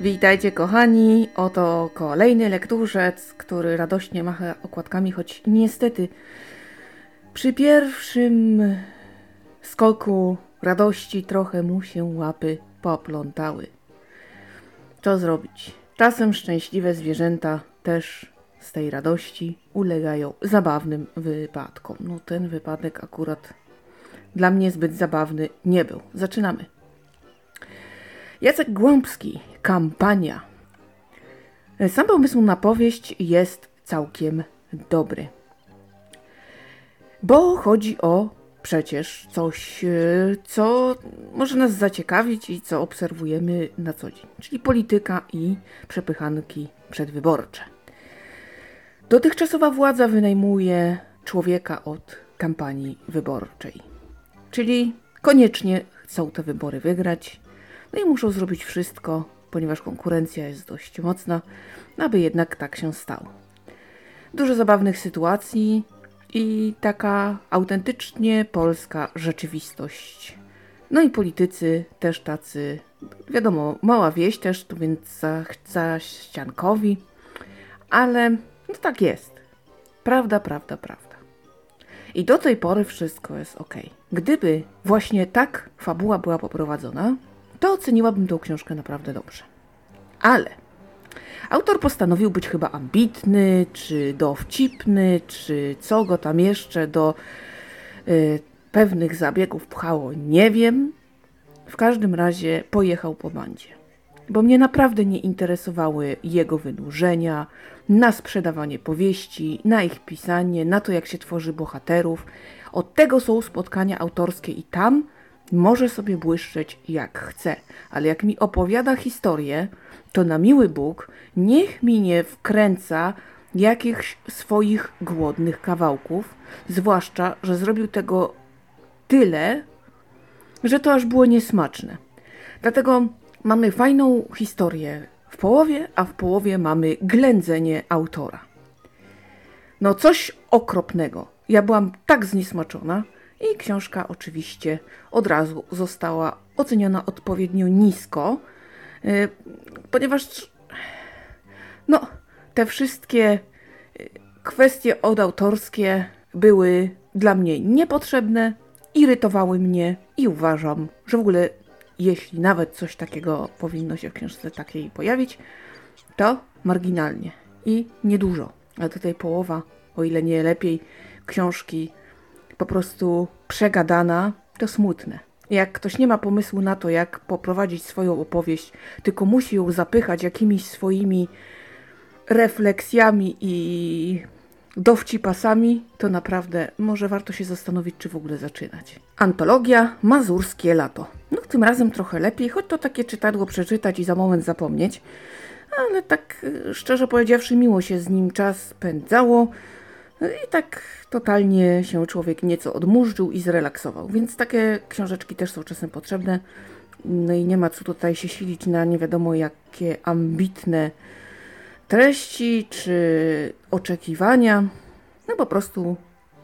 Witajcie kochani, oto kolejny lekturzec, który radośnie macha okładkami, choć niestety przy pierwszym skoku radości trochę mu się łapy poplątały. Co zrobić? Czasem szczęśliwe zwierzęta też z tej radości ulegają zabawnym wypadkom. No ten wypadek akurat dla mnie zbyt zabawny nie był. Zaczynamy. Jacek Głąbski, kampania. Sam pomysł na powieść jest całkiem dobry. Bo chodzi o przecież coś, e, co może nas zaciekawić i co obserwujemy na co dzień, czyli polityka i przepychanki przedwyborcze. Dotychczasowa władza wynajmuje człowieka od kampanii wyborczej, czyli koniecznie chcą te wybory wygrać, no i muszą zrobić wszystko, ponieważ konkurencja jest dość mocna, aby jednak tak się stało. Dużo zabawnych sytuacji i taka autentycznie polska rzeczywistość. No i politycy też tacy, wiadomo, mała wieś też, tu więc za, ściankowi, ale no tak jest. Prawda, prawda, prawda. I do tej pory wszystko jest ok. Gdyby właśnie tak fabuła była poprowadzona, to oceniłabym tą książkę naprawdę dobrze. Ale autor postanowił być chyba ambitny, czy dowcipny, czy co go tam jeszcze do y, pewnych zabiegów pchało, nie wiem. W każdym razie pojechał po bandzie. Bo mnie naprawdę nie interesowały jego wynurzenia, na sprzedawanie powieści, na ich pisanie, na to jak się tworzy bohaterów. Od tego są spotkania autorskie i tam może sobie błyszczeć jak chce, ale jak mi opowiada historię, to na miły Bóg niech mi nie wkręca jakichś swoich głodnych kawałków, zwłaszcza, że zrobił tego tyle, że to aż było niesmaczne. Dlatego mamy fajną historię w połowie, a w połowie mamy ględzenie autora. No coś okropnego. Ja byłam tak zniesmaczona, i książka oczywiście od razu została oceniona odpowiednio nisko, y, ponieważ no, te wszystkie y, kwestie odautorskie były dla mnie niepotrzebne, irytowały mnie i uważam, że w ogóle jeśli nawet coś takiego powinno się w książce takiej pojawić, to marginalnie i niedużo. A tutaj połowa, o ile nie lepiej, książki po prostu przegadana, to smutne. Jak ktoś nie ma pomysłu na to, jak poprowadzić swoją opowieść, tylko musi ją zapychać jakimiś swoimi refleksjami i dowcipasami, to naprawdę może warto się zastanowić, czy w ogóle zaczynać. Antologia Mazurskie Lato. No tym razem trochę lepiej, choć to takie czytadło przeczytać i za moment zapomnieć. Ale tak szczerze powiedziawszy, miło się z nim czas spędzało. I tak totalnie się człowiek nieco odmurzył i zrelaksował. Więc takie książeczki też są czasem potrzebne. No i nie ma co tutaj się silić na nie wiadomo jakie ambitne treści czy oczekiwania. No po prostu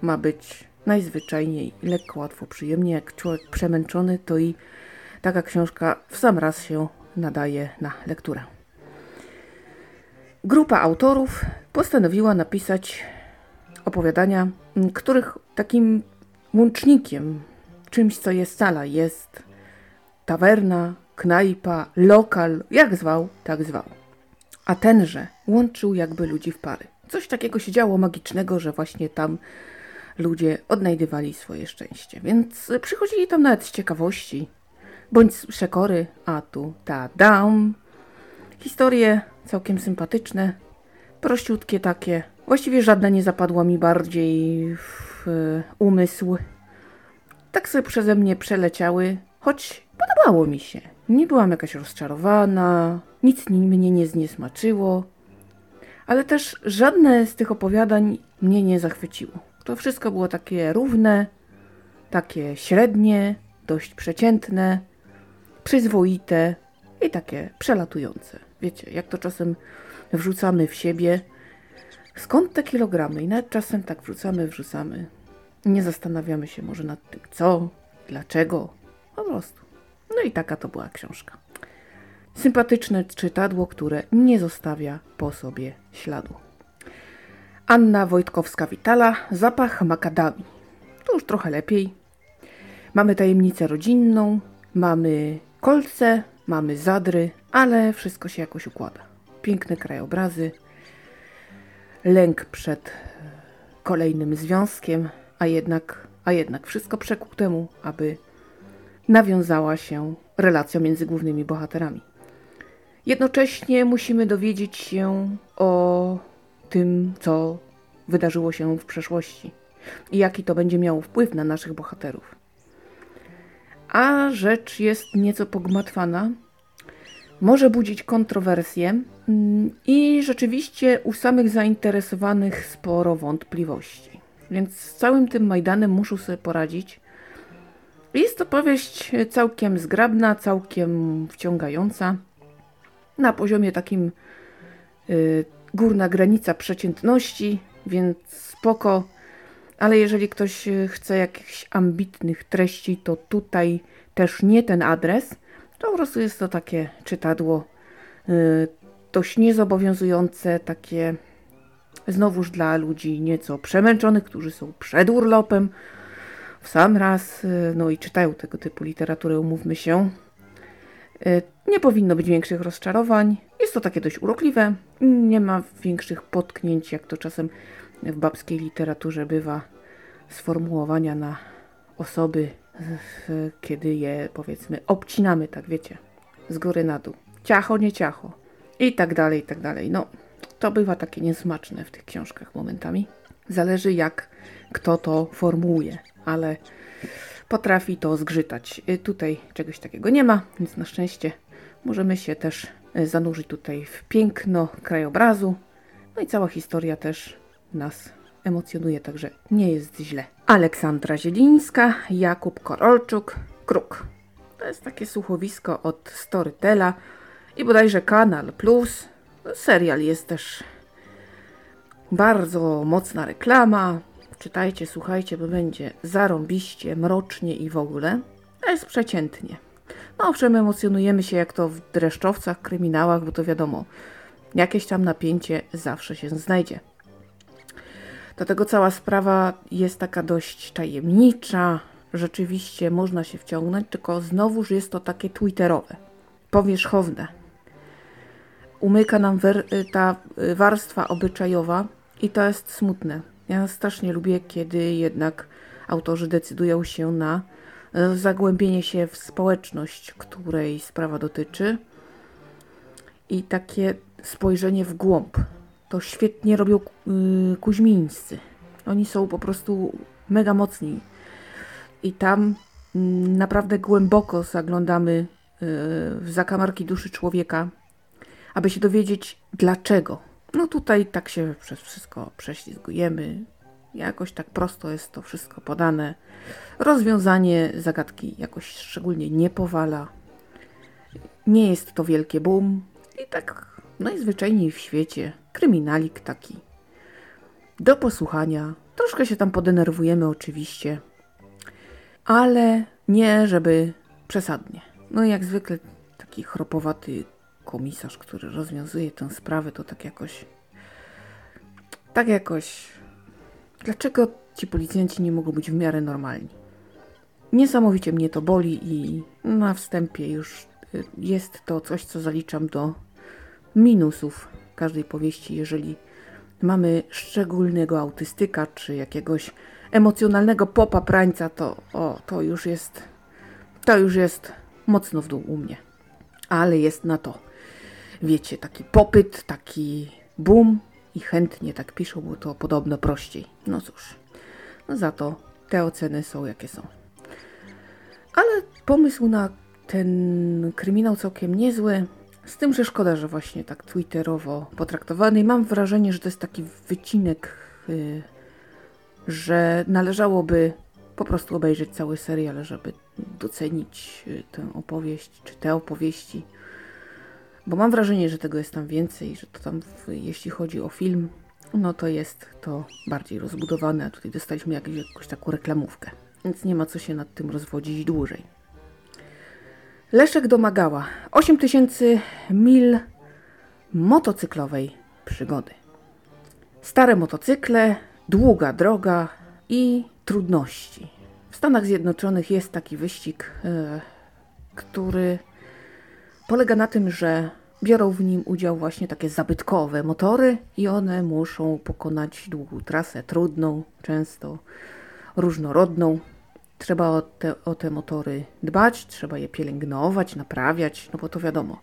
ma być najzwyczajniej lekko, łatwo, przyjemnie. Jak człowiek przemęczony, to i taka książka w sam raz się nadaje na lekturę. Grupa autorów postanowiła napisać opowiadania, których takim łącznikiem, czymś co jest sala, jest tawerna, knajpa, lokal, jak zwał, tak zwał. A tenże łączył jakby ludzi w pary. Coś takiego się działo magicznego, że właśnie tam ludzie odnajdywali swoje szczęście. Więc przychodzili tam nawet z ciekawości, bądź z przekory, a tu ta dam. Historie całkiem sympatyczne, prościutkie takie, Właściwie żadna nie zapadła mi bardziej w umysł. Tak sobie przeze mnie przeleciały, choć podobało mi się. Nie byłam jakaś rozczarowana, nic mnie nie zniesmaczyło, ale też żadne z tych opowiadań mnie nie zachwyciło. To wszystko było takie równe, takie średnie, dość przeciętne, przyzwoite i takie przelatujące. Wiecie, jak to czasem wrzucamy w siebie, Skąd te kilogramy? I nawet czasem tak wrzucamy, wrzucamy. Nie zastanawiamy się może nad tym, co, dlaczego. Po prostu. No i taka to była książka. sympatyczne czytadło, które nie zostawia po sobie śladu. Anna Wojtkowska-Witala, zapach makadami. To już trochę lepiej. Mamy tajemnicę rodzinną, mamy kolce, mamy zadry, ale wszystko się jakoś układa. Piękne krajobrazy, lęk przed kolejnym związkiem, a jednak, a jednak wszystko przekł temu, aby nawiązała się relacja między głównymi bohaterami. Jednocześnie musimy dowiedzieć się o tym, co wydarzyło się w przeszłości i jaki to będzie miało wpływ na naszych bohaterów. A rzecz jest nieco pogmatwana, może budzić kontrowersje mm, i rzeczywiście u samych zainteresowanych sporo wątpliwości. Więc z całym tym Majdanem muszą sobie poradzić. Jest to powieść całkiem zgrabna, całkiem wciągająca. Na poziomie takim y, górna granica przeciętności, więc spoko. Ale jeżeli ktoś chce jakichś ambitnych treści, to tutaj też nie ten adres. To po prostu jest to takie czytadło y, dość niezobowiązujące, takie znowuż dla ludzi nieco przemęczonych, którzy są przed urlopem w sam raz, y, no i czytają tego typu literaturę, umówmy się. Y, nie powinno być większych rozczarowań. Jest to takie dość urokliwe. Nie ma większych potknięć, jak to czasem w babskiej literaturze bywa, sformułowania na osoby, kiedy je powiedzmy obcinamy, tak wiecie, z góry na dół. Ciacho, nie ciacho. I tak dalej, i tak dalej. No, to bywa takie niesmaczne w tych książkach momentami. Zależy jak kto to formułuje, ale potrafi to zgrzytać. Y, tutaj czegoś takiego nie ma, więc na szczęście możemy się też y, zanurzyć tutaj w piękno krajobrazu. No i cała historia też nas emocjonuje, także nie jest źle. Aleksandra Zielińska, Jakub Korolczuk, Kruk. To jest takie słuchowisko od Storytela i bodajże Kanal Plus. Serial jest też bardzo mocna reklama, Czytajcie, słuchajcie, bo będzie zarąbiście, mrocznie i w ogóle. To jest przeciętnie. No owszem, emocjonujemy się jak to w dreszczowcach, kryminałach, bo to wiadomo, jakieś tam napięcie zawsze się znajdzie. Dlatego cała sprawa jest taka dość tajemnicza, rzeczywiście można się wciągnąć, tylko znowuż jest to takie twitterowe, powierzchowne. Umyka nam ta warstwa obyczajowa i to jest smutne. Ja strasznie lubię, kiedy jednak autorzy decydują się na e, zagłębienie się w społeczność, której sprawa dotyczy i takie spojrzenie w głąb. To świetnie robią yy, kuźmińscy. Oni są po prostu mega mocni. I tam yy, naprawdę głęboko zaglądamy yy, w zakamarki duszy człowieka, aby się dowiedzieć dlaczego no tutaj tak się przez wszystko prześlizgujemy. Jakoś tak prosto jest to wszystko podane. Rozwiązanie zagadki jakoś szczególnie nie powala. Nie jest to wielkie boom. I tak najzwyczajniej w świecie kryminalik taki. Do posłuchania. Troszkę się tam podenerwujemy oczywiście. Ale nie, żeby przesadnie. No jak zwykle taki chropowaty komisarz, który rozwiązuje tę sprawę, to tak jakoś. Tak jakoś. Dlaczego ci policjanci nie mogą być w miarę normalni? Niesamowicie mnie to boli i na wstępie już y, jest to coś, co zaliczam do minusów każdej powieści, jeżeli mamy szczególnego autystyka czy jakiegoś emocjonalnego popa prańca, to o, to już jest to już jest mocno w dół u mnie. Ale jest na to wiecie, taki popyt, taki boom i chętnie tak piszą, bo to podobno prościej. No cóż, no za to te oceny są jakie są. Ale pomysł na ten kryminał całkiem niezły. Z tym, że szkoda, że właśnie tak twitterowo potraktowany. I mam wrażenie, że to jest taki wycinek, yy, że należałoby po prostu obejrzeć cały serial, żeby docenić y, tę opowieść, czy te opowieści. Bo mam wrażenie, że tego jest tam więcej, że to tam, jeśli chodzi o film, no to jest to bardziej rozbudowane, a tutaj dostaliśmy jakąś, jakąś taką reklamówkę. Więc nie ma co się nad tym rozwodzić dłużej. Leszek domagała 8000 mil motocyklowej przygody. Stare motocykle, długa droga i trudności. W Stanach Zjednoczonych jest taki wyścig, e, który polega na tym, że biorą w nim udział właśnie takie zabytkowe motory i one muszą pokonać długą trasę, trudną, często różnorodną. Trzeba o te, o te motory dbać, trzeba je pielęgnować, naprawiać, no bo to wiadomo.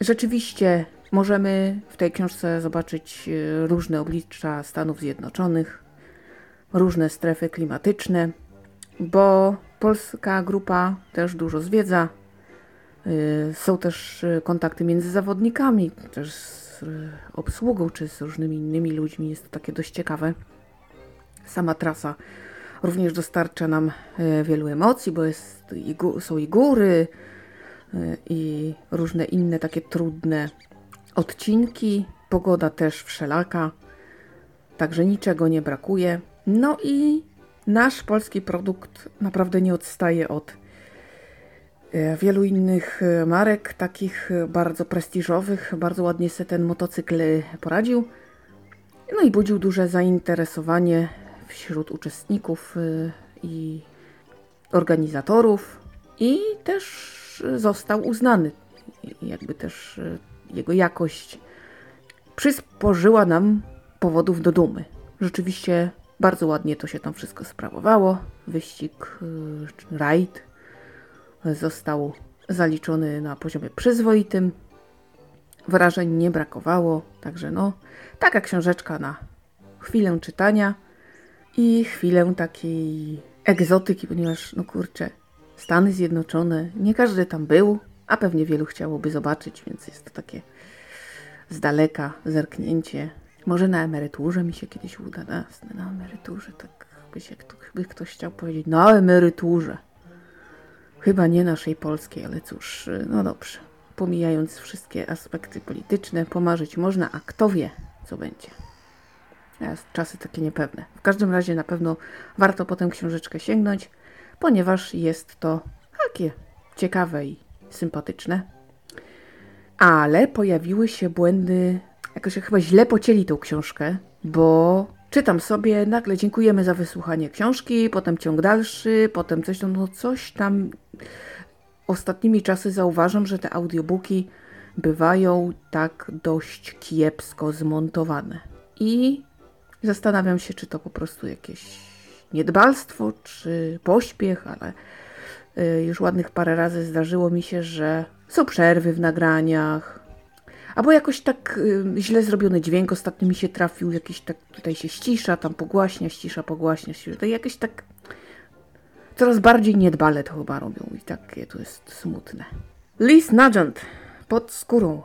Rzeczywiście możemy w tej książce zobaczyć e, różne oblicza Stanów Zjednoczonych, różne strefy klimatyczne, bo polska grupa też dużo zwiedza. E, są też e, kontakty między zawodnikami, też z obsługą czy z różnymi innymi ludźmi. Jest to takie dość ciekawe. Sama trasa również dostarcza nam wielu emocji, bo jest, są i góry, i różne inne takie trudne odcinki. Pogoda też wszelaka, także niczego nie brakuje. No i nasz polski produkt naprawdę nie odstaje od e, wielu innych e, marek, takich bardzo prestiżowych. Bardzo ładnie sobie ten motocykl poradził. No i budził duże zainteresowanie wśród uczestników e, i organizatorów i też został uznany. Jakby też e, jego jakość przysporzyła nam powodów do dumy. Rzeczywiście bardzo ładnie to się tam wszystko sprawowało. Wyścig, e, rajd został zaliczony na poziomie przyzwoitym. Wrażeń nie brakowało, także no, taka książeczka na chwilę czytania i chwilę takiej egzotyki, ponieważ no kurczę, Stany Zjednoczone. Nie każdy tam był, a pewnie wielu chciałoby zobaczyć, więc jest to takie z daleka zerknięcie. Może na emeryturze mi się kiedyś uda. Na, na emeryturze, tak by, się, by ktoś chciał powiedzieć. Na emeryturze. Chyba nie naszej polskiej, ale cóż, no dobrze. Pomijając wszystkie aspekty polityczne, pomarzyć można, a kto wie, co będzie. Czasy takie niepewne. W każdym razie na pewno warto potem książeczkę sięgnąć ponieważ jest to takie ciekawe i sympatyczne. Ale pojawiły się błędy, jakoś chyba źle pocięli tą książkę, bo czytam sobie, nagle dziękujemy za wysłuchanie książki, potem ciąg dalszy, potem coś tam, no coś tam. Ostatnimi czasy zauważam, że te audiobooki bywają tak dość kiepsko zmontowane. I zastanawiam się, czy to po prostu jakieś niedbalstwo czy pośpiech, ale y, już ładnych parę razy zdarzyło mi się, że są przerwy w nagraniach, albo jakoś tak y, źle zrobiony dźwięk. Ostatnio mi się trafił jakiś tak, tutaj się ścisza, tam pogłaśnia, ścisza, pogłaśnia. Ścisza. To jakieś tak coraz bardziej niedbale to chyba robią i takie to jest smutne. Liz Nugent, pod skórą.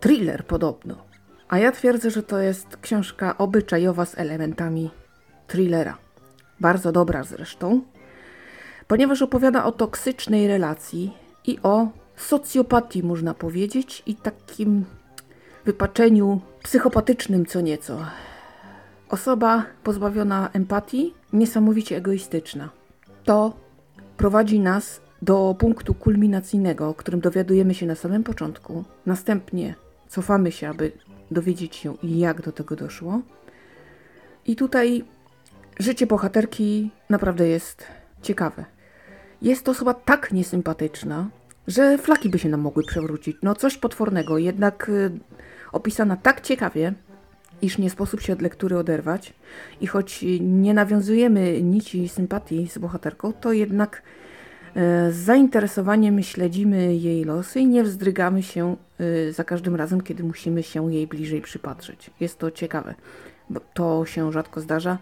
Thriller podobno. A ja twierdzę, że to jest książka obyczajowa z elementami thrillera bardzo dobra zresztą, ponieważ opowiada o toksycznej relacji i o socjopatii, można powiedzieć, i takim wypaczeniu psychopatycznym co nieco. Osoba pozbawiona empatii, niesamowicie egoistyczna. To prowadzi nas do punktu kulminacyjnego, o którym dowiadujemy się na samym początku. Następnie cofamy się, aby dowiedzieć się, jak do tego doszło. I tutaj Życie bohaterki naprawdę jest ciekawe. Jest to osoba tak niesympatyczna, że flaki by się nam mogły przewrócić. No coś potwornego, jednak y, opisana tak ciekawie, iż nie sposób się od lektury oderwać. I choć nie nawiązujemy nici sympatii z bohaterką, to jednak z zainteresowaniem śledzimy jej losy i nie wzdrygamy się y, za każdym razem, kiedy musimy się jej bliżej przypatrzeć. Jest to ciekawe, to się rzadko zdarza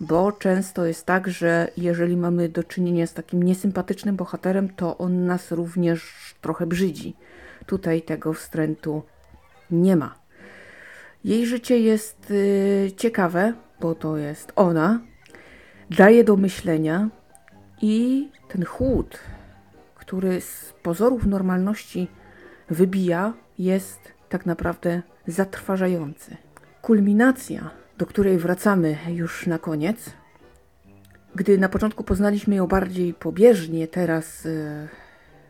bo często jest tak, że jeżeli mamy do czynienia z takim niesympatycznym bohaterem, to on nas również trochę brzydzi. Tutaj tego wstrętu nie ma. Jej życie jest y, ciekawe, bo to jest ona, daje do myślenia i ten chłód, który z pozorów normalności wybija, jest tak naprawdę zatrważający. Kulminacja do której wracamy już na koniec. Gdy na początku poznaliśmy ją bardziej pobieżnie, teraz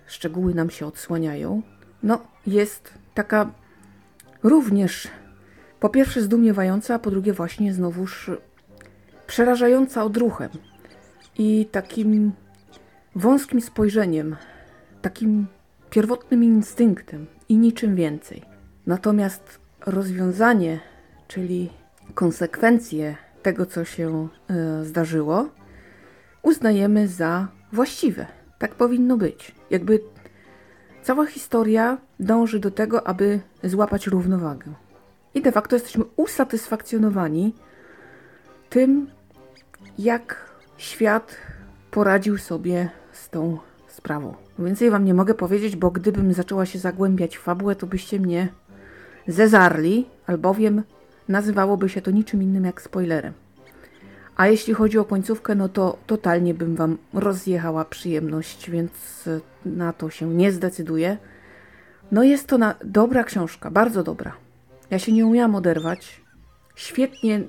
szczegóły nam się odsłaniają, no jest taka również po pierwsze zdumiewająca, a po drugie właśnie znowuż przerażająca odruchem i takim wąskim spojrzeniem, takim pierwotnym instynktem i niczym więcej. Natomiast rozwiązanie, czyli konsekwencje tego, co się y, zdarzyło, uznajemy za właściwe. Tak powinno być. Jakby cała historia dąży do tego, aby złapać równowagę. I de facto jesteśmy usatysfakcjonowani tym, jak świat poradził sobie z tą sprawą. Więcej wam nie mogę powiedzieć, bo gdybym zaczęła się zagłębiać w fabułę, to byście mnie zezarli, albowiem nazywałoby się to niczym innym jak spoilerem. A jeśli chodzi o końcówkę, no to totalnie bym wam rozjechała przyjemność, więc na to się nie zdecyduję. No jest to na... dobra książka, bardzo dobra. Ja się nie umiałam oderwać. Świetnie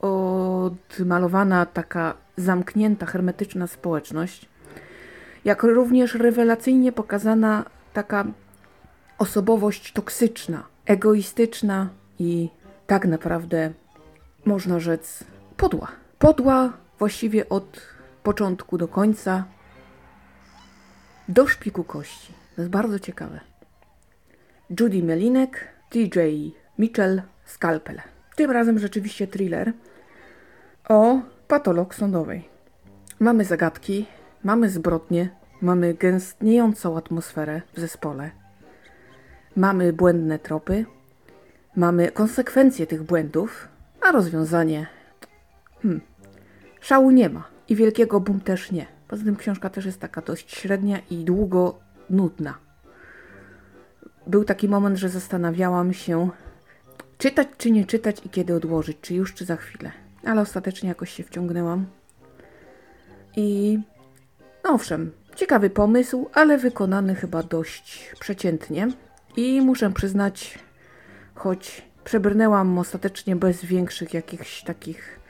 odmalowana taka zamknięta, hermetyczna społeczność. Jak również rewelacyjnie pokazana taka osobowość toksyczna, egoistyczna i tak naprawdę można rzec podła. Podła właściwie od początku do końca, do szpiku kości. To jest bardzo ciekawe. Judy Melinek, TJ Mitchell, Skalpel. Tym razem rzeczywiście thriller o patolog sądowej. Mamy zagadki, mamy zbrodnie, mamy gęstniejącą atmosferę w zespole, mamy błędne tropy, mamy konsekwencje tych błędów, a rozwiązanie. Hmm, szału nie ma i wielkiego boom też nie. Poza tym książka też jest taka dość średnia i długo nudna. Był taki moment, że zastanawiałam się, czytać czy nie czytać i kiedy odłożyć, czy już, czy za chwilę. Ale ostatecznie jakoś się wciągnęłam. I no owszem, ciekawy pomysł, ale wykonany chyba dość przeciętnie. I muszę przyznać, choć przebrnęłam ostatecznie bez większych jakichś takich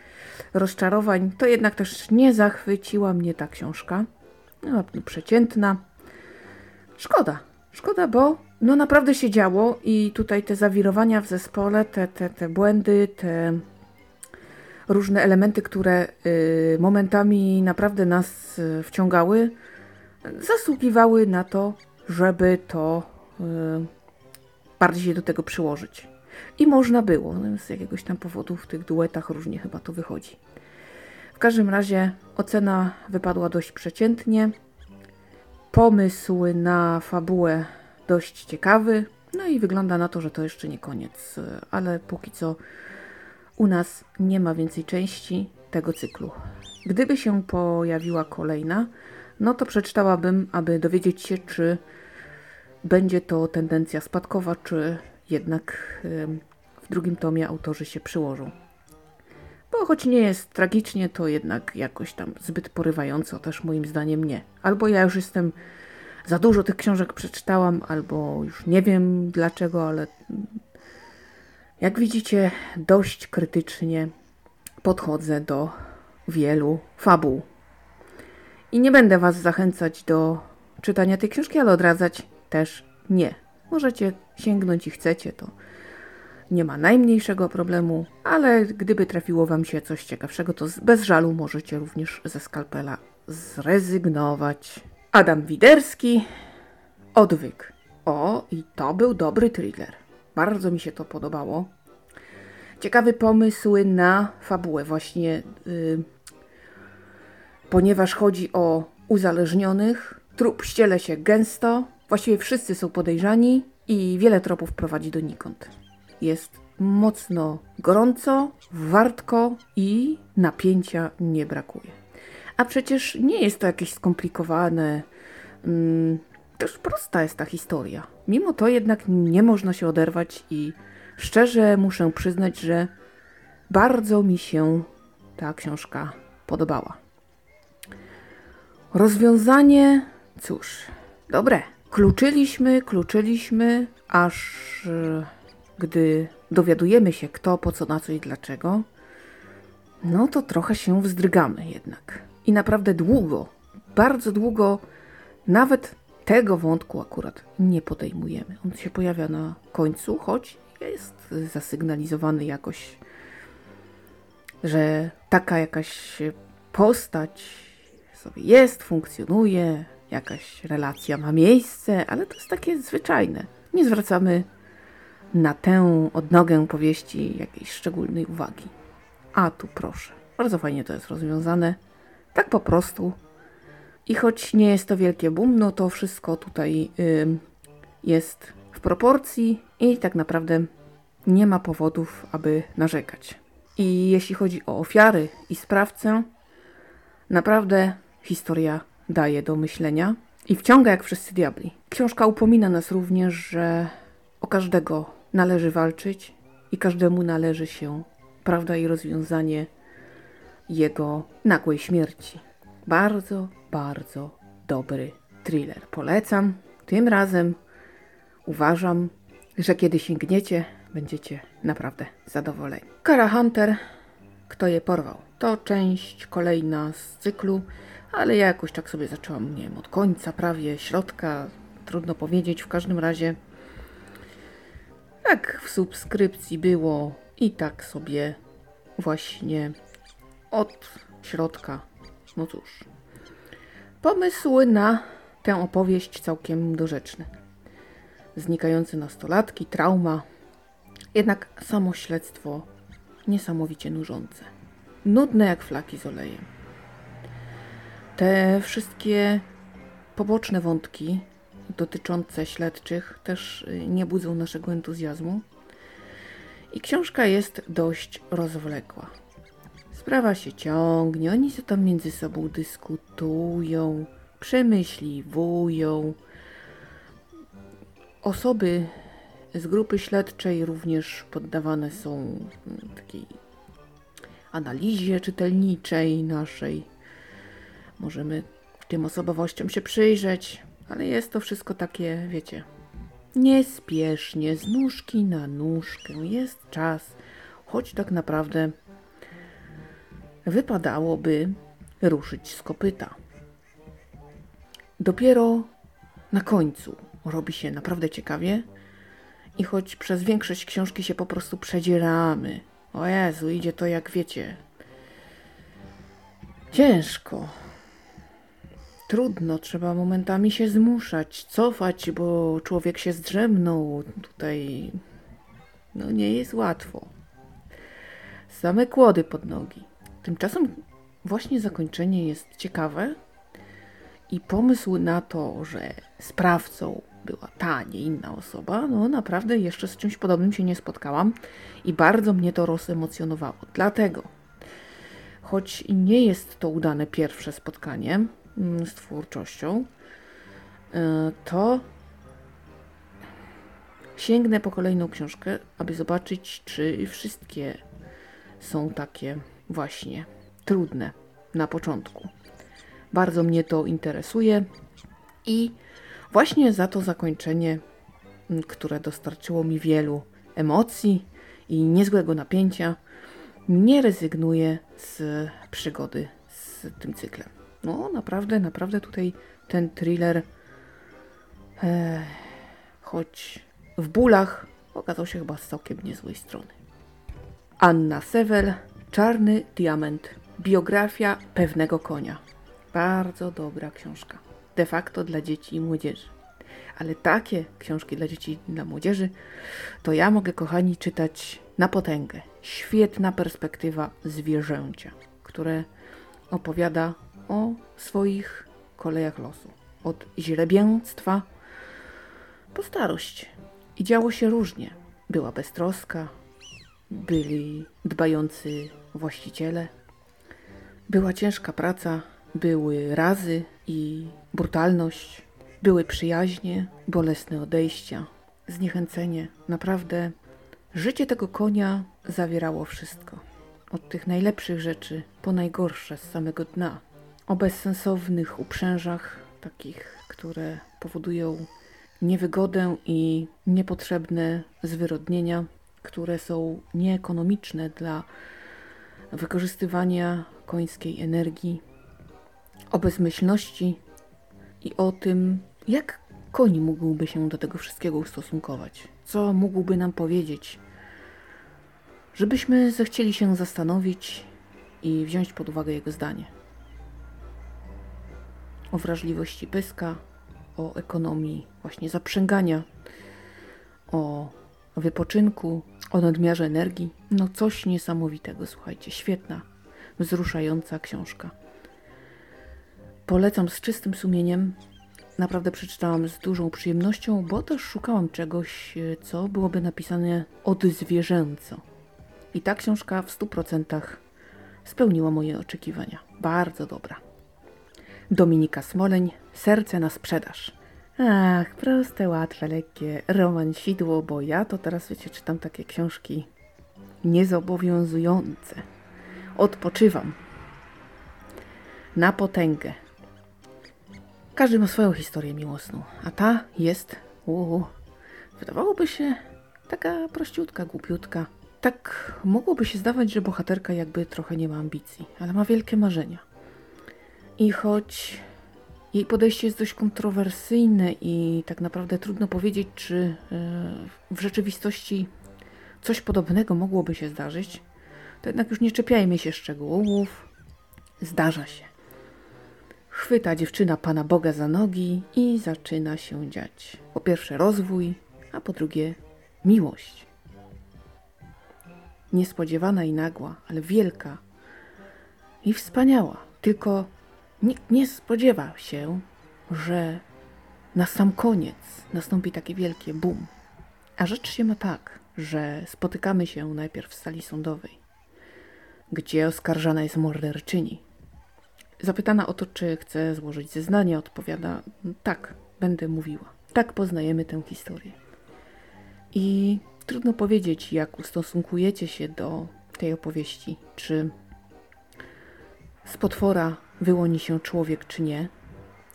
rozczarowań, to jednak też nie zachwyciła mnie ta książka. No, przeciętna. Szkoda, szkoda, bo no naprawdę się działo i tutaj te zawirowania w zespole, te, te, te błędy, te różne elementy, które y, momentami naprawdę nas y, wciągały, zasługiwały na to, żeby to y, bardziej się do tego przyłożyć. I można było, no, z jakiegoś tam powodu w tych duetach różnie chyba to wychodzi. W każdym razie ocena wypadła dość przeciętnie. Pomysł na fabułę dość ciekawy. No i wygląda na to, że to jeszcze nie koniec, ale póki co u nas nie ma więcej części tego cyklu. Gdyby się pojawiła kolejna, no to przeczytałabym, aby dowiedzieć się, czy będzie to tendencja spadkowa, czy jednak w drugim tomie autorzy się przyłożą. Bo choć nie jest tragicznie, to jednak jakoś tam zbyt porywająco też moim zdaniem nie. Albo ja już jestem za dużo tych książek przeczytałam, albo już nie wiem dlaczego, ale jak widzicie, dość krytycznie podchodzę do wielu fabuł. I nie będę Was zachęcać do czytania tej książki, ale odradzać też nie. Możecie sięgnąć i chcecie, to nie ma najmniejszego problemu, ale gdyby trafiło Wam się coś ciekawszego, to bez żalu możecie również ze skalpela zrezygnować. Adam Widerski, Odwyk. O, i to był dobry thriller. Bardzo mi się to podobało. Ciekawy pomysł na fabułę, właśnie, yy, ponieważ chodzi o uzależnionych. Trup ściele się gęsto, właściwie wszyscy są podejrzani i wiele tropów prowadzi donikąd. Jest mocno gorąco, wartko i napięcia nie brakuje. A przecież nie jest to jakieś skomplikowane. Mm, też prosta jest ta historia. Mimo to jednak nie można się oderwać i szczerze muszę przyznać, że bardzo mi się ta książka podobała. Rozwiązanie, cóż, dobre. Kluczyliśmy, kluczyliśmy, aż e, gdy dowiadujemy się kto, po co, na co i dlaczego, no to trochę się wzdrygamy jednak. I naprawdę długo, bardzo długo, nawet tego wątku akurat nie podejmujemy. On się pojawia na końcu, choć jest zasygnalizowany jakoś, że taka jakaś postać sobie jest, funkcjonuje, jakaś relacja ma miejsce, ale to jest takie zwyczajne. Nie zwracamy na tę odnogę powieści jakiejś szczególnej uwagi. A tu proszę, bardzo fajnie to jest rozwiązane. Tak po prostu. I choć nie jest to wielkie boom, no to wszystko tutaj jest w proporcji i tak naprawdę nie ma powodów, aby narzekać. I jeśli chodzi o ofiary i sprawcę, naprawdę historia daje do myślenia i wciąga jak wszyscy diabli. Książka upomina nas również, że o każdego należy walczyć i każdemu należy się prawda i rozwiązanie jego nagłej śmierci. Bardzo, bardzo dobry thriller. Polecam. Tym razem uważam, że kiedy sięgniecie, będziecie naprawdę zadowoleni. Kara Hunter, kto je porwał? To część kolejna z cyklu, ale ja jakoś tak sobie zaczęłam, nie wiem, od końca, prawie środka, trudno powiedzieć. W każdym razie, tak w subskrypcji było i tak sobie właśnie od środka. No cóż, pomysły na tę opowieść całkiem dorzeczne. Znikające nastolatki, trauma, jednak samo śledztwo niesamowicie nużące. Nudne jak flaki z olejem. Te wszystkie poboczne wątki dotyczące śledczych też y, nie budzą naszego entuzjazmu. I książka jest dość rozwlekła. Sprawa się ciągnie, oni się tam między sobą dyskutują, przemyśliwują. Osoby z grupy śledczej również poddawane są mm, takiej analizie czytelniczej naszej. Możemy tym osobowościom się przyjrzeć, ale jest to wszystko takie, wiecie, niespiesznie, z nóżki na nóżkę. Jest czas, choć tak naprawdę wypadałoby ruszyć z kopyta. Dopiero na końcu robi się naprawdę ciekawie i choć przez większość książki się po prostu przedzieramy, o Jezu, idzie to jak wiecie, ciężko. Trudno, trzeba momentami się zmuszać, cofać, bo człowiek się zdrzemnął. Tutaj no nie jest łatwo. Same kłody pod nogi. Tymczasem właśnie zakończenie jest ciekawe i pomysł na to, że sprawcą była ta, nie inna osoba, no naprawdę jeszcze z czymś podobnym się nie spotkałam i bardzo mnie to rozemocjonowało. Dlatego, choć nie jest to udane pierwsze spotkanie mm, z twórczością, e, to sięgnę po kolejną książkę, aby zobaczyć, czy wszystkie są takie właśnie trudne na początku. Bardzo mnie to interesuje i właśnie za to zakończenie, które dostarczyło mi wielu emocji i niezłego napięcia, nie rezygnuję z przygody z tym cyklem. No, naprawdę, naprawdę tutaj ten thriller, e, choć w bólach, okazał się chyba z całkiem niezłej strony. Anna Sewel, Czarny Diament. Biografia pewnego konia. Bardzo dobra książka. De facto dla dzieci i młodzieży. Ale takie książki dla dzieci i dla młodzieży to ja mogę, kochani, czytać na potęgę. Świetna perspektywa zwierzęcia, które opowiada o swoich kolejach losu. Od źrebięctwa po starość. I działo się różnie. Była beztroska, byli dbający właściciele. Była ciężka praca, były razy i brutalność, były przyjaźnie, bolesne odejścia, zniechęcenie. Naprawdę życie tego konia zawierało wszystko. Od tych najlepszych rzeczy po najgorsze z samego dna. O bezsensownych uprzężach, takich, które powodują niewygodę i niepotrzebne zwyrodnienia, które są nieekonomiczne dla wykorzystywania końskiej energii, o bezmyślności i o tym, jak koń mógłby się do tego wszystkiego ustosunkować? Co mógłby nam powiedzieć? Żebyśmy zechcieli się zastanowić i wziąć pod uwagę jego zdanie. O wrażliwości pyska, o ekonomii właśnie zaprzęgania, o wypoczynku, o nadmiarze energii. No coś niesamowitego, słuchajcie, świetna, wzruszająca książka. Polecam z czystym sumieniem. Naprawdę przeczytałam z dużą przyjemnością, bo też szukałam czegoś, co byłoby napisane odzwierzęco. I ta książka w 100% spełniła moje oczekiwania. Bardzo dobra. Dominika Smoleń, Serce na sprzedaż. Ach, proste, łatwe, lekkie, romansidło, bo ja to teraz, wiecie, czytam takie książki niezobowiązujące. Odpoczywam. Na potęgę. Każdy ma swoją historię miłosną, a ta jest, uu, wydawałoby się taka prościutka, głupiutka. Tak mogłoby się zdawać, że bohaterka jakby trochę nie ma ambicji, ale ma wielkie marzenia. I choć jej podejście jest dość kontrowersyjne i tak naprawdę trudno powiedzieć, czy e, w rzeczywistości coś podobnego mogłoby się zdarzyć, to jednak już nie czepiajmy się szczegółów. Zdarza się. Chwyta dziewczyna Pana Boga za nogi i zaczyna się dziać. Po pierwsze rozwój, a po drugie miłość. Niespodziewana i nagła, ale wielka i wspaniała. Tylko Nikt nie spodziewał się, że na sam koniec nastąpi takie wielkie boom. A rzecz się ma tak, że spotykamy się najpierw w sali sądowej, gdzie oskarżana jest morderczyni. Zapytana o to, czy chce złożyć zeznanie, odpowiada: Tak, będę mówiła. Tak poznajemy tę historię. I trudno powiedzieć, jak ustosunkujecie się do tej opowieści. Czy z potwora wyłoni się człowiek czy nie.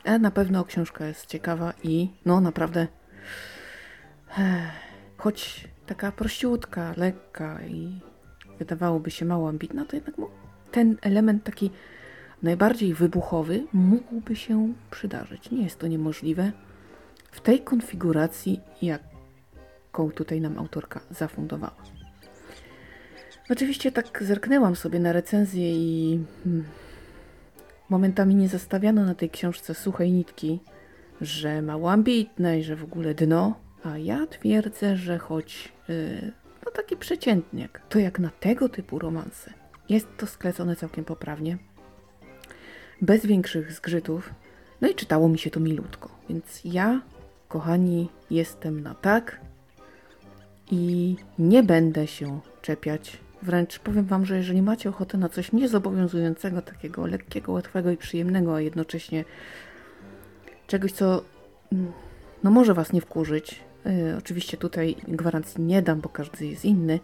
Ale na pewno książka jest ciekawa i no naprawdę choć taka prościutka, lekka i wydawałoby się mało ambitna, to jednak ten element taki najbardziej wybuchowy mógłby się przydarzyć. Nie jest to niemożliwe w tej konfiguracji, jaką tutaj nam autorka zafundowała. Oczywiście tak zerknęłam sobie na recenzję i hmm, Momentami nie zostawiano na tej książce suchej nitki, że mało ambitne i że w ogóle dno, a ja twierdzę, że choć yy, no taki przeciętniak, to jak na tego typu romanse jest to sklecone całkiem poprawnie, bez większych zgrzytów, no i czytało mi się to milutko. Więc ja, kochani, jestem na tak i nie będę się czepiać Wręcz powiem Wam, że jeżeli macie ochotę na coś niezobowiązującego, takiego lekkiego, łatwego i przyjemnego, a jednocześnie czegoś, co mm, no może Was nie wkurzyć, yy, oczywiście tutaj gwarancji nie dam, bo każdy jest inny,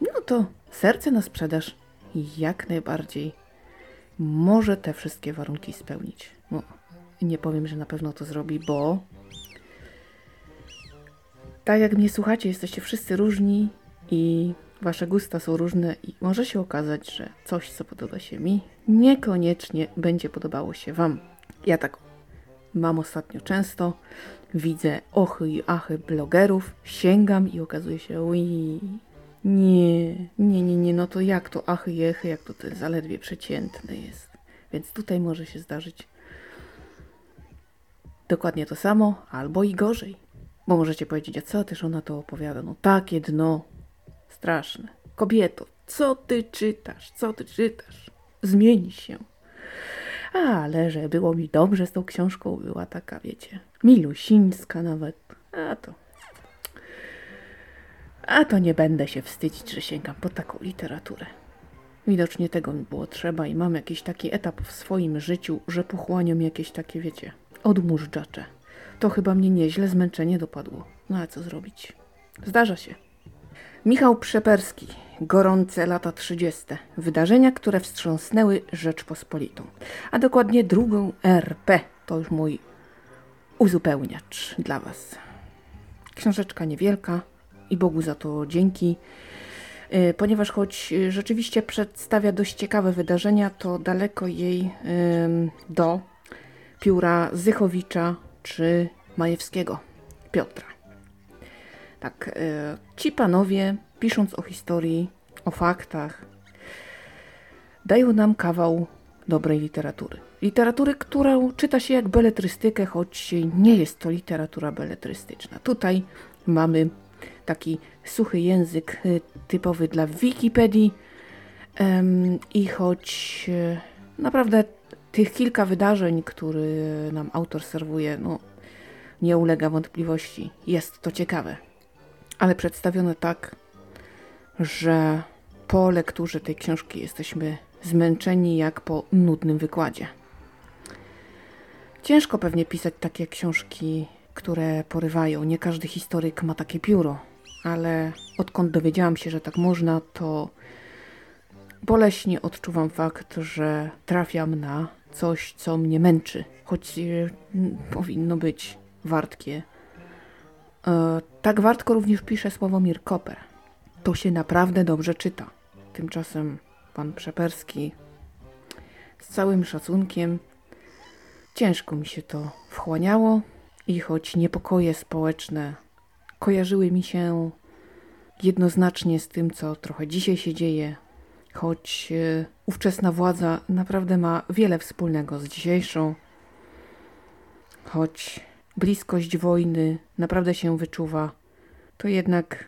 no to serce na sprzedaż jak najbardziej może te wszystkie warunki spełnić. No, nie powiem, że na pewno to zrobi, bo tak jak mnie słuchacie, jesteście wszyscy różni i Wasze gusta są różne i może się okazać, że coś, co podoba się mi, niekoniecznie będzie podobało się Wam. Ja tak mam ostatnio często. Widzę ochy i achy blogerów, sięgam i okazuje się, ui, nie, nie, nie, nie, no to jak to achy i echy, jak to, to zaledwie przeciętne jest. Więc tutaj może się zdarzyć dokładnie to samo, albo i gorzej. Bo możecie powiedzieć, a co też ona to opowiada? No takie dno, Straszne. Kobieto, co ty czytasz? Co ty czytasz? Zmieni się. Ale że było mi dobrze z tą książką, była taka, wiecie, milusińska nawet. A to. A to nie będę się wstydzić, że sięgam po taką literaturę. Widocznie tego mi było trzeba i mam jakiś taki etap w swoim życiu, że pochłaniam jakieś takie, wiecie, odmóżdżacze. To chyba mnie nieźle zmęczenie dopadło. No a co zrobić? Zdarza się. Michał Przeperski, Gorące lata 30. Wydarzenia, które wstrząsnęły Rzeczpospolitą. A dokładnie drugą RP. To już mój uzupełniacz dla Was. Książeczka niewielka i Bogu za to dzięki. Y, ponieważ choć rzeczywiście przedstawia dość ciekawe wydarzenia, to daleko jej do pióra Zychowicza czy Majewskiego, Piotra. Tak, e, ci panowie, pisząc o historii, o faktach, dają nam kawał dobrej literatury. Literatury, którą czyta się jak beletrystykę, choć nie jest to literatura beletrystyczna. Tutaj mamy taki suchy język e, typowy dla Wikipedii i choć e, naprawdę tych kilka wydarzeń, które nam autor serwuje, no, nie ulega wątpliwości. Jest to ciekawe, ale przedstawione tak, że po lekturze tej książki jesteśmy zmęczeni jak po nudnym wykładzie. Ciężko pewnie pisać takie książki, które porywają. Nie każdy historyk ma takie pióro, ale odkąd dowiedziałam się, że tak można, to boleśnie odczuwam fakt, że trafiam na coś, co mnie męczy, choć e, powinno być wartkie. Tak wartko również pisze Sławomir Koper. To się naprawdę dobrze czyta. Tymczasem pan Przeperski z całym szacunkiem ciężko mi się to wchłaniało i choć niepokoje społeczne kojarzyły mi się jednoznacznie z tym, co trochę dzisiaj się dzieje, choć e, ówczesna władza naprawdę ma wiele wspólnego z dzisiejszą, choć bliskość wojny naprawdę się wyczuwa, to jednak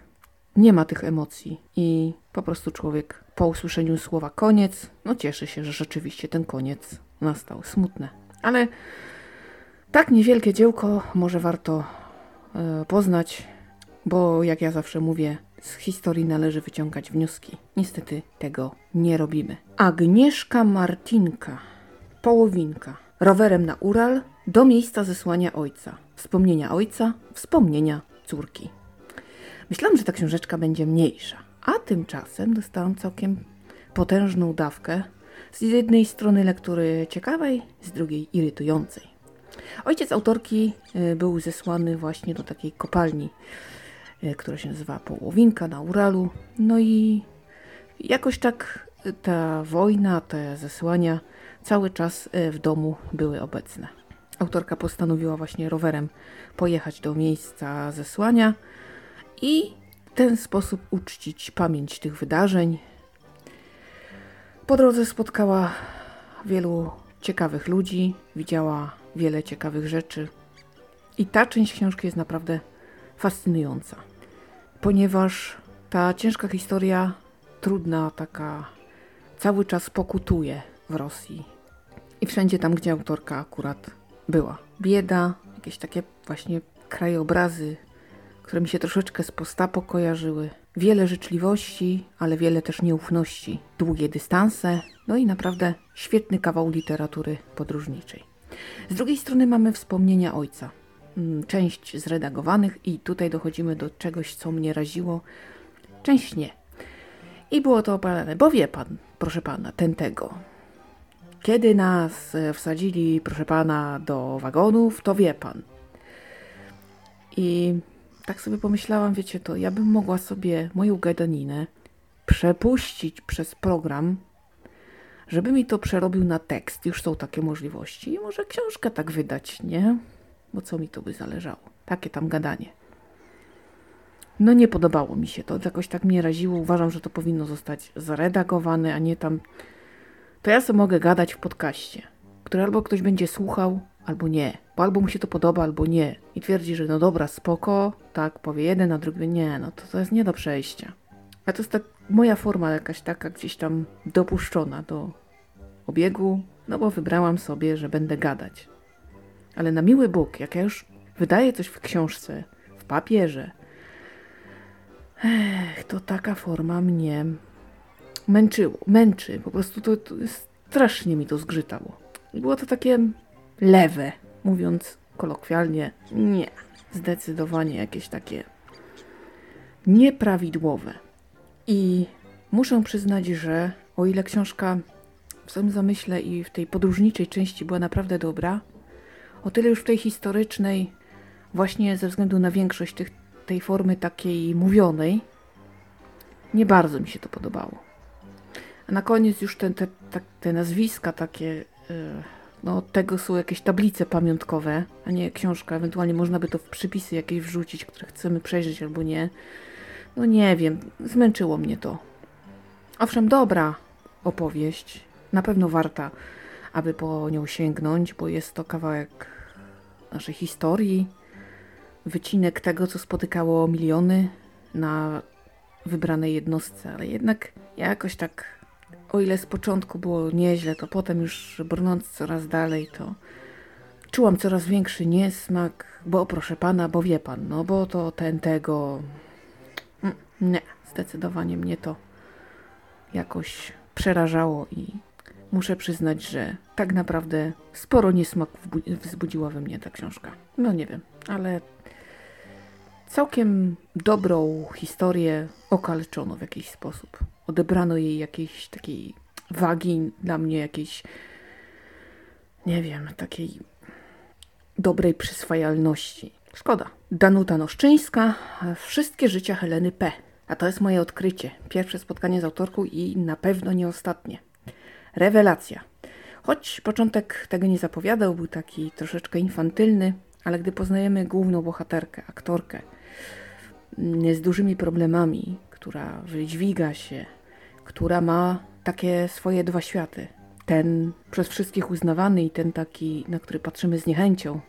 nie ma tych emocji i po prostu człowiek po usłyszeniu słowa koniec, no cieszy się, że rzeczywiście ten koniec nastał. Smutne. Ale tak niewielkie dziełko może warto e, poznać, bo jak ja zawsze mówię, z historii należy wyciągać wnioski. Niestety tego nie robimy. Agnieszka Martinka, połowinka, rowerem na Ural do miejsca zesłania ojca. Wspomnienia ojca, wspomnienia córki. Myślałam, że ta książeczka będzie mniejsza, a tymczasem dostałam całkiem potężną dawkę. Z jednej strony lektury ciekawej, z drugiej irytującej. Ojciec autorki y, był zesłany właśnie do takiej kopalni E, która się nazywa Połowinka na Uralu. No i jakoś tak ta wojna, te zesłania cały czas e, w domu były obecne. Autorka postanowiła właśnie rowerem pojechać do miejsca zesłania i w ten sposób uczcić pamięć tych wydarzeń. Po drodze spotkała wielu ciekawych ludzi, widziała wiele ciekawych rzeczy. I ta część książki jest naprawdę fascynująca, ponieważ ta ciężka historia, trudna, taka cały czas pokutuje w Rosji. I wszędzie tam, gdzie autorka akurat była. Bieda, jakieś takie właśnie krajobrazy, które mi się troszeczkę z postapo kojarzyły. Wiele życzliwości, ale wiele też nieufności. Długie dystanse, no i naprawdę świetny kawał literatury podróżniczej. Z drugiej strony mamy wspomnienia ojca. Mm, część zredagowanych i tutaj dochodzimy do czegoś, co mnie raziło, część nie. I było to opowiadane, bo wie pan, proszę pana, ten tego. Kiedy nas e, wsadzili, proszę pana, do wagonów, to wie pan. I tak sobie pomyślałam, wiecie to, ja bym mogła sobie moją gadaninę przepuścić przez program, żeby mi to przerobił na tekst. Już są takie możliwości. I może książkę tak wydać, nie? bo co mi to by zależało? Takie tam gadanie. No nie podobało mi się to, jakoś tak mnie raziło. Uważam, że to powinno zostać zredagowane, a nie tam. To ja sobie mogę gadać w podcaście, który albo ktoś będzie słuchał, albo nie. Bo albo mu się to podoba, albo nie. I twierdzi, że no dobra, spoko, tak, powie jeden, a drugi nie, no to, to jest nie do przejścia. A to jest tak moja forma jakaś taka gdzieś tam dopuszczona do obiegu, no bo wybrałam sobie, że będę gadać. Ale na miły Bóg, jak ja już wydaję coś w książce, w papierze, ech, to taka forma mnie męczyło, męczy. Po prostu to, to strasznie mi to zgrzytało. Było to takie lewe, mówiąc kolokwialnie, nie. Zdecydowanie jakieś takie nieprawidłowe. I muszę przyznać, że o ile książka w swoim zamyśle i w tej podróżniczej części była naprawdę dobra, o tyle już w tej historycznej, właśnie ze względu na większość tych, tej formy takiej mówionej, nie bardzo mi się to podobało. A na koniec już te, te, te nazwiska takie, yy, no tego są jakieś tablice pamiątkowe, a nie książka. Ewentualnie można by to w przypisy jakieś wrzucić, które chcemy przejrzeć albo nie. No nie wiem, zmęczyło mnie to. Owszem, dobra opowieść, na pewno warta, aby po nią sięgnąć, bo jest to kawałek naszej historii, wycinek tego, co spotykało miliony na wybranej jednostce, ale jednak jakoś tak, o ile z początku było nieźle, to potem już brnąc coraz dalej, to czułam coraz większy niesmak, bo proszę pana, bo wie pan, no bo to ten tego. Mm, Nie, zdecydowanie mnie to jakoś przerażało i muszę przyznać, że tak naprawdę sporo niesmaku wbu- wzbudziła we mnie ta książka. No nie wiem, ale całkiem dobrą historię okaleczono w jakiś sposób. Odebrano jej jakiejś takiej wagi, dla mnie jakiejś, nie wiem, takiej dobrej przyswajalności. Szkoda. Danuta Noszczyńska, Wszystkie życia Heleny P. A to jest moje odkrycie. Pierwsze spotkanie z autorką i na pewno nie ostatnie. Rewelacja. Choć początek tego nie zapowiadał, był taki troszeczkę infantylny, ale gdy poznajemy główną bohaterkę, aktorkę, z dużymi problemami, która wydźwiga się, która ma takie swoje dwa światy. Ten przez wszystkich uznawany i ten taki, na który patrzymy z niechęcią.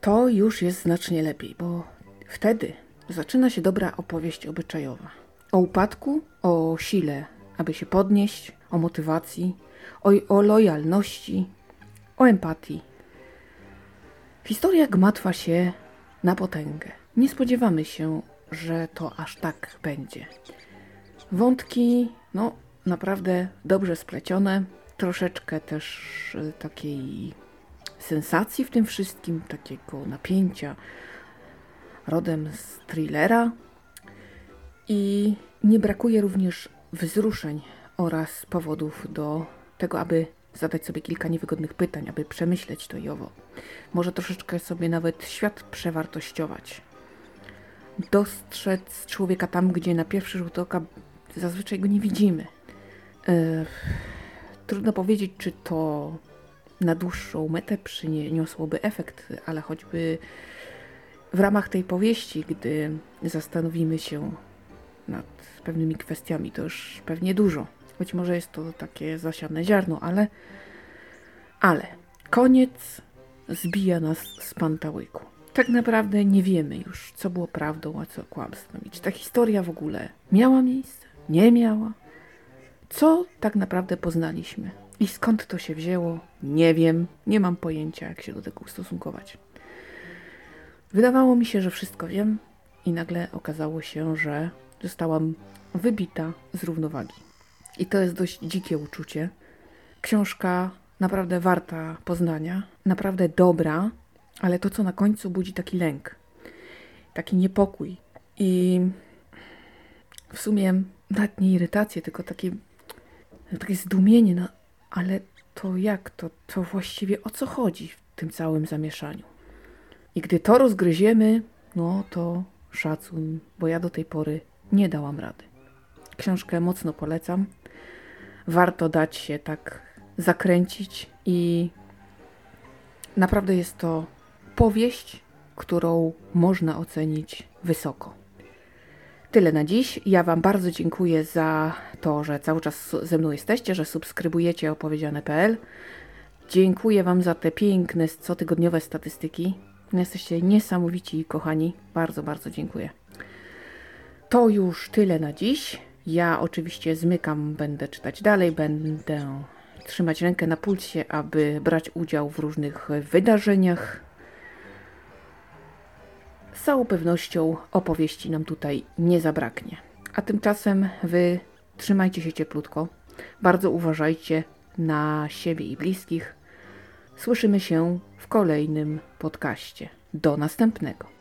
To już jest znacznie lepiej, bo wtedy zaczyna się dobra opowieść obyczajowa. O upadku, o sile, aby się podnieść, o motywacji, o, o lojalności, o empatii. Historia gmatwa się na potęgę. Nie spodziewamy się, że to aż tak będzie. Wątki, no naprawdę dobrze splecione, troszeczkę też e, takiej sensacji w tym wszystkim, takiego napięcia rodem z thrillera i nie brakuje również wzruszeń oraz powodów do tego, aby zadać sobie kilka niewygodnych pytań, aby przemyśleć to i owo. Może troszeczkę sobie nawet świat przewartościować. Dostrzec człowieka tam, gdzie na pierwszy rzut oka zazwyczaj go nie widzimy. Trudno powiedzieć, czy to na dłuższą metę przyniosłoby efekt, ale choćby w ramach tej powieści, gdy zastanowimy się nad pewnymi kwestiami, to już pewnie dużo. Być może jest to takie zasiane ziarno, ale ale koniec zbija nas z pantałyku. Tak naprawdę nie wiemy już, co było prawdą, a co kłamstwem. I czy ta historia w ogóle miała miejsce, nie miała? Co tak naprawdę poznaliśmy? I skąd to się wzięło? Nie wiem, nie mam pojęcia, jak się do tego ustosunkować. Wydawało mi się, że wszystko wiem, i nagle okazało się, że zostałam wybita z równowagi. I to jest dość dzikie uczucie. Książka naprawdę warta poznania, naprawdę dobra, ale to, co na końcu budzi taki lęk, taki niepokój i w sumie nawet nie irytację, tylko takie, takie zdumienie, no ale to jak, to, to właściwie o co chodzi w tym całym zamieszaniu? I gdy to rozgryziemy, no to szacun, bo ja do tej pory nie dałam rady. Książkę mocno polecam. Warto dać się tak zakręcić i naprawdę jest to powieść, którą można ocenić wysoko. Tyle na dziś. Ja Wam bardzo dziękuję za to, że cały czas ze mną jesteście, że subskrybujecie opowiedziane.pl. Dziękuję Wam za te piękne, cotygodniowe statystyki. Jesteście niesamowici kochani. Bardzo, bardzo dziękuję. To już tyle na dziś. Ja oczywiście zmykam, będę czytać dalej, będę trzymać rękę na pulsie, aby brać udział w różnych wydarzeniach. Z całą pewnością opowieści nam tutaj nie zabraknie. A tymczasem wy trzymajcie się cieplutko. Bardzo uważajcie na siebie i bliskich. Słyszymy się w kolejnym podcaście. Do następnego.